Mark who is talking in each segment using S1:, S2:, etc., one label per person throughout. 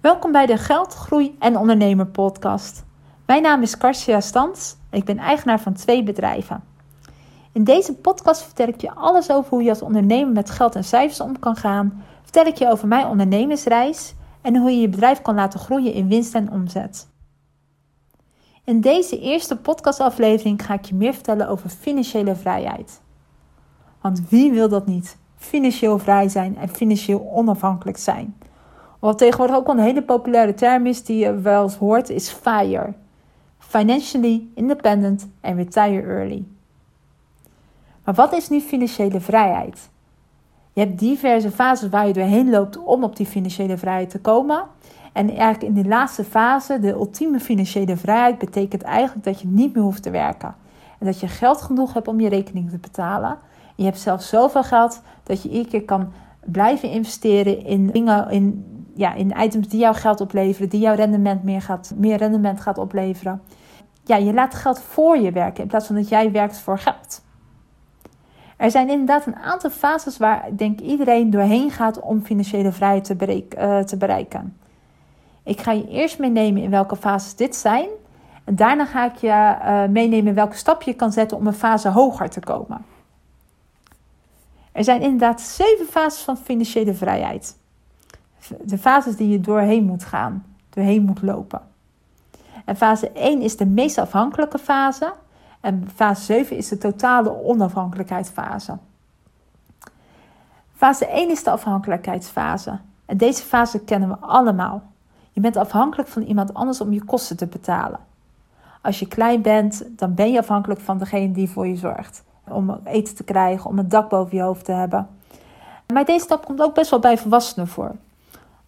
S1: Welkom bij de Geld, Groei en Ondernemer podcast. Mijn naam is Karsia Stans en ik ben eigenaar van twee bedrijven. In deze podcast vertel ik je alles over hoe je als ondernemer met geld en cijfers om kan gaan. Vertel ik je over mijn ondernemersreis en hoe je je bedrijf kan laten groeien in winst en omzet. In deze eerste podcastaflevering ga ik je meer vertellen over financiële vrijheid. Want wie wil dat niet? Financieel vrij zijn en financieel onafhankelijk zijn. Wat tegenwoordig ook een hele populaire term is die je wel eens hoort, is FIRE. Financially Independent and Retire Early. Maar wat is nu financiële vrijheid? Je hebt diverse fases waar je doorheen loopt om op die financiële vrijheid te komen. En eigenlijk in die laatste fase, de ultieme financiële vrijheid, betekent eigenlijk dat je niet meer hoeft te werken. En dat je geld genoeg hebt om je rekening te betalen. En je hebt zelfs zoveel geld dat je iedere keer kan blijven investeren in dingen, in ja, in items die jouw geld opleveren, die jouw rendement meer, gaat, meer rendement gaat opleveren. Ja, je laat geld voor je werken in plaats van dat jij werkt voor geld. Er zijn inderdaad een aantal fases waar denk iedereen doorheen gaat om financiële vrijheid te, bereiken, uh, te bereiken. Ik ga je eerst meenemen in welke fases dit zijn. En daarna ga ik je uh, meenemen welke stap je kan zetten om een fase hoger te komen. Er zijn inderdaad zeven fases van financiële vrijheid de fases die je doorheen moet gaan, doorheen moet lopen. En fase 1 is de meest afhankelijke fase. En fase 7 is de totale onafhankelijkheidsfase. Fase 1 is de afhankelijkheidsfase. En deze fase kennen we allemaal. Je bent afhankelijk van iemand anders om je kosten te betalen. Als je klein bent, dan ben je afhankelijk van degene die voor je zorgt. Om eten te krijgen, om een dak boven je hoofd te hebben. Maar deze stap komt ook best wel bij volwassenen voor.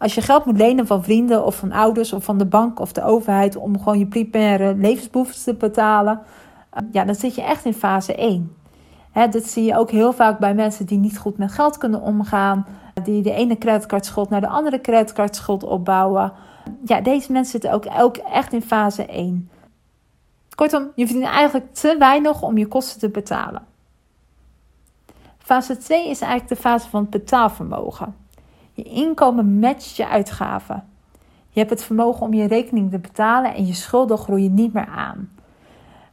S1: Als je geld moet lenen van vrienden of van ouders of van de bank of de overheid om gewoon je primaire levensbehoeften te betalen, eh, ja, dan zit je echt in fase 1. Hè, dat zie je ook heel vaak bij mensen die niet goed met geld kunnen omgaan, die de ene creditcardschuld naar de andere creditcardschuld opbouwen. Ja, deze mensen zitten ook, ook echt in fase 1. Kortom, je verdient eigenlijk te weinig om je kosten te betalen. Fase 2 is eigenlijk de fase van het betaalvermogen. Je inkomen matcht je uitgaven. Je hebt het vermogen om je rekening te betalen en je schulden groeien niet meer aan.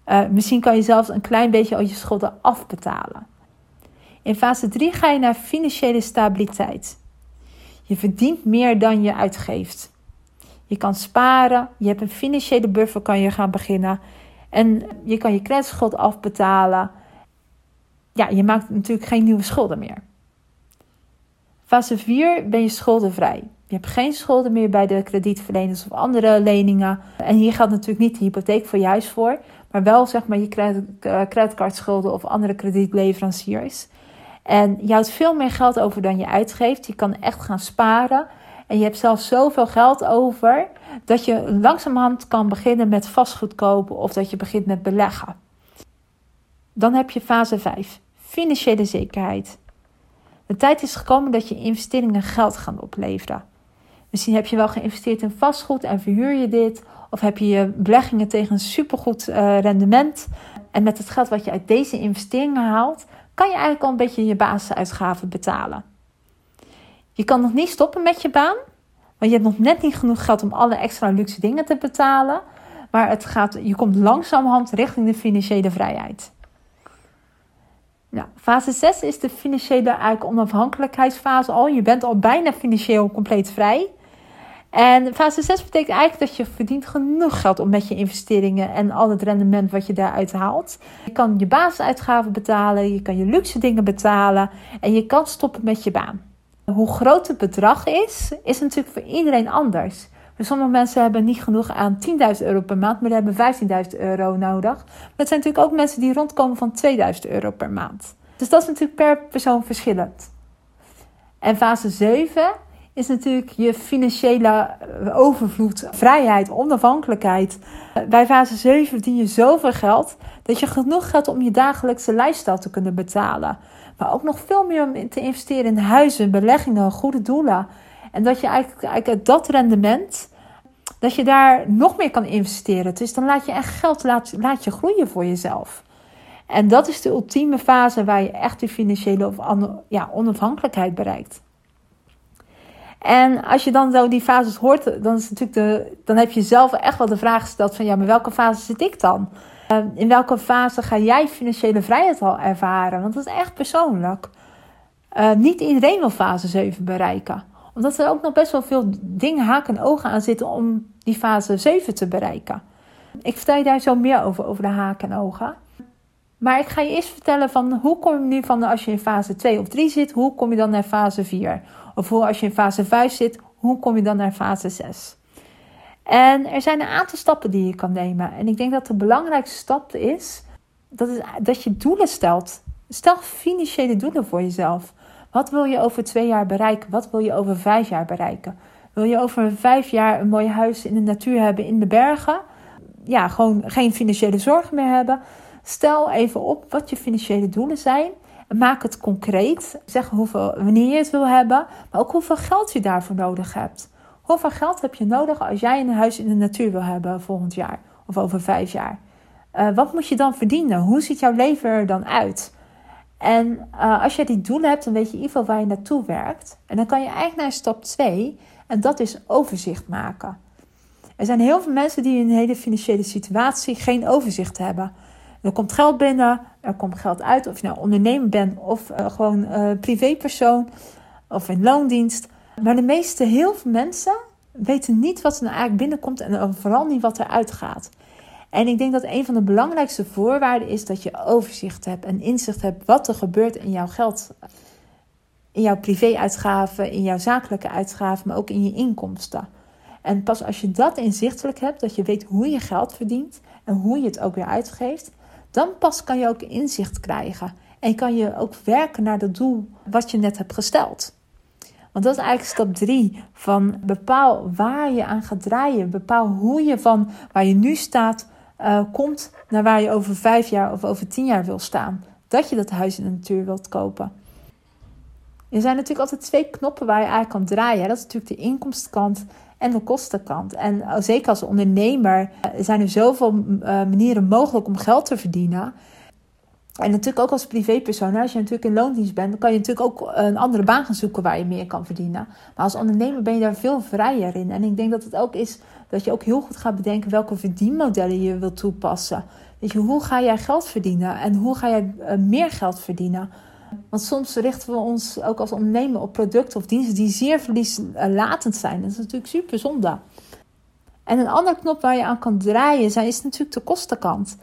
S1: Uh, misschien kan je zelfs een klein beetje al je schulden afbetalen. In fase 3 ga je naar financiële stabiliteit. Je verdient meer dan je uitgeeft. Je kan sparen, je hebt een financiële buffer, kan je gaan beginnen. En je kan je creditschuld afbetalen. Ja, je maakt natuurlijk geen nieuwe schulden meer. Fase 4 ben je schuldenvrij. Je hebt geen schulden meer bij de kredietverleners of andere leningen. En hier geldt natuurlijk niet de hypotheek voor je huis voor, maar wel zeg maar je eh, creditcardschulden of andere kredietleveranciers. En je houdt veel meer geld over dan je uitgeeft. Je kan echt gaan sparen. En je hebt zelfs zoveel geld over dat je langzamerhand kan beginnen met vastgoed kopen of dat je begint met beleggen. Dan heb je fase 5, financiële zekerheid. De tijd is gekomen dat je investeringen geld gaan opleveren. Misschien heb je wel geïnvesteerd in vastgoed en verhuur je dit. Of heb je je beleggingen tegen een supergoed uh, rendement. En met het geld wat je uit deze investeringen haalt, kan je eigenlijk al een beetje je basisuitgaven betalen. Je kan nog niet stoppen met je baan, want je hebt nog net niet genoeg geld om alle extra luxe dingen te betalen. Maar het gaat, je komt langzamerhand richting de financiële vrijheid. Nou, fase 6 is de financiële onafhankelijkheidsfase al. Je bent al bijna financieel compleet vrij. En fase 6 betekent eigenlijk dat je verdient genoeg geld om met je investeringen en al het rendement wat je daaruit haalt. Je kan je basisuitgaven betalen, je kan je luxe dingen betalen en je kan stoppen met je baan. Hoe groot het bedrag is, is natuurlijk voor iedereen anders. Sommige mensen hebben niet genoeg aan 10.000 euro per maand, maar hebben 15.000 euro nodig. Maar er zijn natuurlijk ook mensen die rondkomen van 2.000 euro per maand. Dus dat is natuurlijk per persoon verschillend. En fase 7 is natuurlijk je financiële eh, overvloed, vrijheid, onafhankelijkheid. Bij fase 7 verdien je zoveel geld dat je genoeg geld om je dagelijkse lifestyle te kunnen betalen. Maar ook nog veel meer om te investeren in huizen, beleggingen, goede doelen. En dat je eigenlijk, dat rendement, dat je daar nog meer kan investeren. Dus dan laat je echt geld laat, je groeien voor jezelf. En dat is de ultieme fase waar je echt de financiële of ja, onafhankelijkheid bereikt. En als je dan zo die fases hoort, dan, is natuurlijk de, dan heb je zelf echt wel de vraag gesteld van ja, maar welke fase zit ik dan? Ehm, in welke fase ga jij financiële vrijheid al ervaren? Want dat is echt persoonlijk. Uh, niet iedereen wil fase 7 bereiken. Omdat er ook nog best wel veel dingen, haken en ogen aan zitten om die fase 7 te bereiken. Ik vertel je daar zo meer over, over de haken en ogen. Maar ik ga je eerst vertellen van hoe kom je nu van als je in fase 2 of 3 zit, hoe kom je dan naar fase 4? Of hoe als je in fase 5 zit, hoe kom je dan naar fase 6? En er zijn een aantal stappen die je kan nemen. En ik denk dat de belangrijkste stap is dat, is, dat je doelen stelt. Stel financiële doelen voor jezelf. Wat wil je over twee jaar bereiken? Wat wil je over vijf jaar bereiken? Wil je over vijf jaar een mooi huis in de natuur hebben in de bergen? Ja, gewoon geen financiële zorgen meer hebben. Stel even op wat je financiële doelen zijn. Maak het concreet. Zeg hoeveel, wanneer je het wil hebben, maar ook hoeveel geld je daarvoor nodig hebt. Hoeveel geld heb je nodig als jij een huis in de natuur wil hebben volgend jaar of over vijf jaar? Uh, wat moet je dan verdienen? Hoe ziet jouw leven er dan uit? En uh, als je die doelen hebt, dan weet je in ieder geval waar je naartoe werkt. En dan kan je eigenlijk naar stap 2, en dat is overzicht maken. Er zijn heel veel mensen die in een hele financiële situatie geen overzicht hebben. Er komt geld binnen, er komt geld uit, of je nou ondernemer bent of uh, gewoon uh, privépersoon of in loondienst. Maar de meeste, heel veel mensen weten niet wat er nou eigenlijk binnenkomt en vooral niet wat eruit gaat. En ik denk dat een van de belangrijkste voorwaarden is dat je overzicht hebt en inzicht hebt wat er gebeurt in jouw geld. In jouw privéuitgaven, in jouw zakelijke uitgaven, maar ook in je inkomsten. En pas als je dat inzichtelijk hebt, dat je weet hoe je geld verdient en hoe je het ook weer uitgeeft, dan pas kan je ook inzicht krijgen. En kan je ook werken naar het doel wat je net hebt gesteld. Want dat is eigenlijk stap 3 van bepaal waar je aan gaat draaien. Bepaal hoe je van waar je nu staat uh, komt naar waar je over vijf jaar of over tien jaar wil staan. Dat je dat huis in de natuur wilt kopen. Er zijn natuurlijk altijd twee knoppen waar je eigenlijk kan draaien. Dat is natuurlijk de inkomstenkant en de kostenkant. En eh, zeker als ondernemer eh, zijn er zoveel manieren mogelijk om geld te verdienen. En natuurlijk ook als privépersoon, als je natuurlijk in loondienst bent, dan kan je natuurlijk ook een andere baan gaan zoeken waar je meer kan verdienen. Maar als ondernemer ben je daar veel vrijer in. En ik denk dat het ook is dat je ook heel goed gaat bedenken welke verdienmodellen je wilt toepassen. Weet je, hoe ga jij geld verdienen en hoe ga jij eh, meer geld verdienen? Want soms richten we ons ook als ondernemer op producten of diensten die zeer verlieslatend zijn. Dat is natuurlijk super zonde. En een andere knop waar je aan kan draaien zijn, is natuurlijk de kostenkant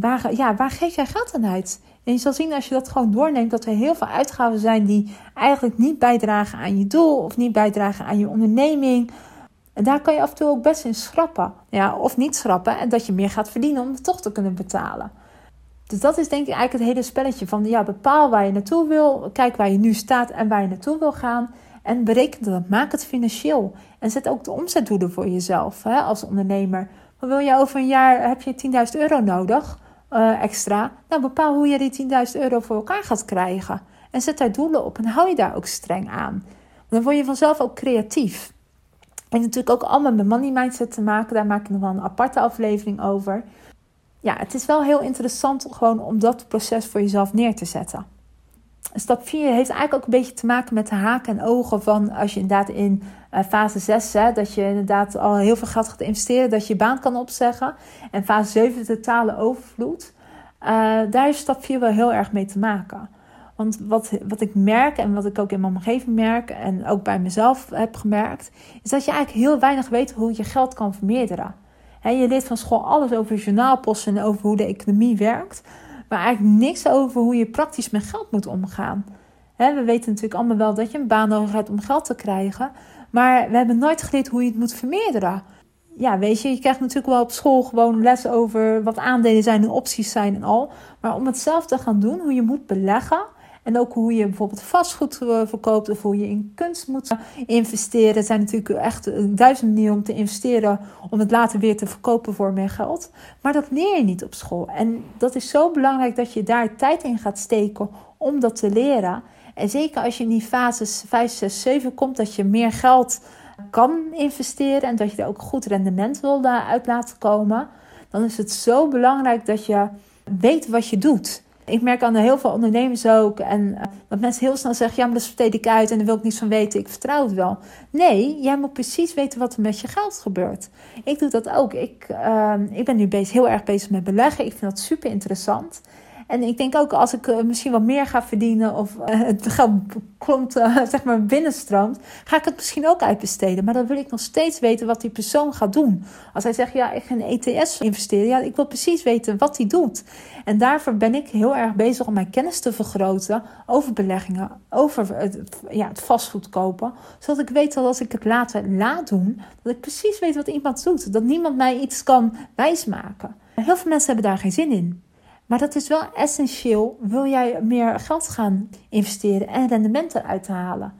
S1: waar, ja, waar geef jij geld aan uit? En je zal zien als je dat gewoon doorneemt, dat er heel veel uitgaven zijn die eigenlijk niet bijdragen aan je doel of niet bijdragen aan je onderneming. En daar kan je af en toe ook best in schrappen. Ja, of niet schrappen en dat je meer gaat verdienen om het toch te kunnen betalen. Dus dat is denk ik eigenlijk het hele spelletje van ja, bepaal waar je naartoe wil, kijk waar je nu staat en waar je naartoe wil gaan. En bereken dat, maak het financieel. En zet ook de omzetdoelen voor jezelf hè, als ondernemer. Maar wil je over een jaar, heb je 10.000 euro nodig? Uh, extra. Nou, bepaal hoe je die 10.000 euro voor elkaar gaat krijgen. En zet daar doelen op en hou je daar ook streng aan. Dan word je vanzelf ook creatief. En natuurlijk ook allemaal met money mindset te maken. Daar maak ik nog wel een aparte aflevering over. Ja, het is wel heel interessant gewoon om dat proces voor jezelf neer te zetten. Stap 4 heeft eigenlijk ook een beetje te maken met de haken en ogen van als je inderdaad in uh, fase 6, hè, dat je inderdaad al heel veel geld gaat investeren, dat je je baan kan opzeggen. En fase 7, de totale overvloed. Uh, daar heeft stap 4 wel heel erg mee te maken. Want wat, wat ik merk en wat ik ook in mijn omgeving merk en ook bij mezelf heb gemerkt, is dat je eigenlijk heel weinig weet hoe je geld kan vermeerderen. Je leert van school alles over journaalposten en over hoe de economie werkt maar eigenlijk niks over hoe je praktisch met geld moet omgaan. we weten natuurlijk allemaal wel dat je een baan nodig hebt om geld te krijgen, maar we hebben nooit geleerd hoe je het moet vermeerderen. Ja, weet je, je krijgt natuurlijk wel op school gewoon les over wat aandelen zijn en opties zijn en al. Maar om het zelf te gaan doen, hoe je moet beleggen, en ook hoe je bijvoorbeeld vastgoed eh, verkoopt of hoe je in kunst moet investeren. Zijn natuurlijk echt duizend manieren om te investeren om het later weer te verkopen voor meer geld. Maar dat leer je niet op school. En dat is zo belangrijk dat je daar tijd in gaat steken om dat te leren. En zeker als je in die fases 5, 6, 7 komt, dat je meer geld kan investeren en dat je er ook goed rendement wil uit laten komen. Dan is het zo belangrijk dat je weet wat je doet. Ik merk aan heel veel ondernemers ook. En uh, dat mensen heel snel zeggen: ja, maar dat steed ik uit en daar wil ik niets van weten. Ik vertrouw het wel. Nee, jij moet precies weten wat er met je geld gebeurt. Ik doe dat ook. Ik, uh, ik ben nu bezig, heel erg bezig met beleggen. Ik vind dat super interessant. En ik denk ook als ik uh, misschien wat meer ga verdienen of uh, het geld komt, uh, zeg maar binnenstroomt, ga ik het misschien ook uitbesteden. Maar dan wil ik nog steeds weten wat die persoon gaat doen. Als hij zegt, ja, ik ga in ETS investeren, ja, ik wil precies weten wat hij doet. En daarvoor ben ik heel erg bezig om mijn kennis te vergroten over beleggingen, over het, ja, het vastgoed kopen. Zodat ik weet dat als ik het later laat doen, dat ik precies weet wat iemand doet. Dat niemand mij iets kan wijsmaken. Heel veel mensen hebben daar geen zin in. Maar dat is wel essentieel. Wil jij meer geld gaan investeren en rendementen eruit halen?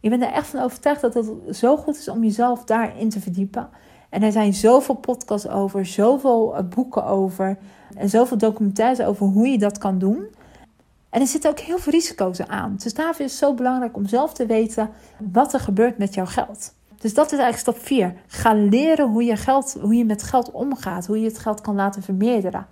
S1: Ik ben er echt van overtuigd dat het zo goed is om jezelf daarin te verdiepen. En er zijn zoveel podcasts over, zoveel eh, boeken over en zoveel documentaires over hoe je dat kan doen. En er zitten ook heel veel risico's aan. Dus daarvoor is het zo belangrijk om zelf te weten wat er gebeurt met jouw geld. Dus dat is eigenlijk stap 4. Ga leren hoe je, geld, hoe je met geld omgaat, hoe je het geld kan laten vermeerderen.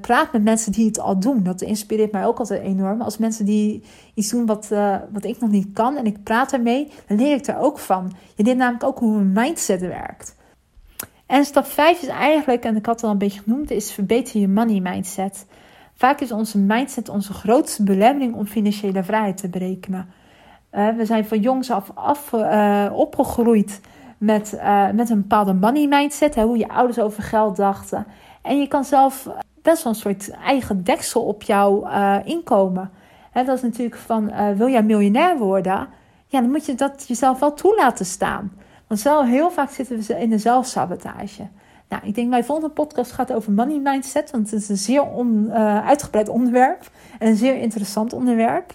S1: Praat met mensen die het al doen. Dat inspireert mij ook altijd enorm. Als mensen die iets doen wat, uh, wat ik nog niet kan en ik praat ermee, dan leer ik er ook van. Je leert namelijk ook hoe een mindset werkt. En stap 5 is eigenlijk, en ik had het al een beetje genoemd, is verbeter je money mindset. Vaak is onze mindset onze grootste belemmering om financiële vrijheid te berekenen. Uh, we zijn van jongs af, af uh, opgegroeid met, met een bepaalde money mindset, hè, hoe je ouders over geld dachten. En je kan zelf best wel een soort eigen deksel op jouw uh, inkomen. He, dat is natuurlijk van, uh, wil jij miljonair worden? Ja, dan moet je dat jezelf wel toe laten staan. Want zelf, heel vaak zitten we in een zelfsabotage. Nou, ik denk mijn volgende podcast gaat over money mindset. Want het is een zeer on, uh, uitgebreid onderwerp. En een zeer interessant onderwerp.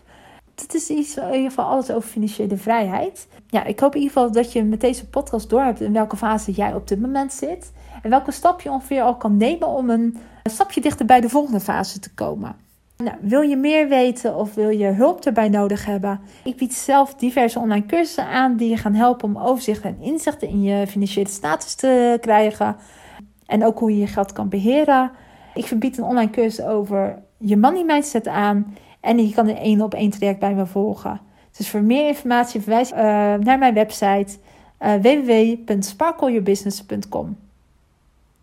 S1: Het is iets, in ieder geval alles over financiële vrijheid. Ja, ik hoop in ieder geval dat je met deze podcast doorhebt in welke fase jij op dit moment zit. En welke stap je ongeveer al kan nemen om een stapje dichter bij de volgende fase te komen. Nou, wil je meer weten of wil je hulp erbij nodig hebben? Ik bied zelf diverse online cursussen aan die je gaan helpen om overzicht en inzichten in je financiële status te krijgen. En ook hoe je je geld kan beheren. Ik verbied een online cursus over je money mindset aan. En je kan een één op één traject bij me volgen. Dus voor meer informatie verwijs uh, naar mijn website uh, www.sparkleyourbusiness.com.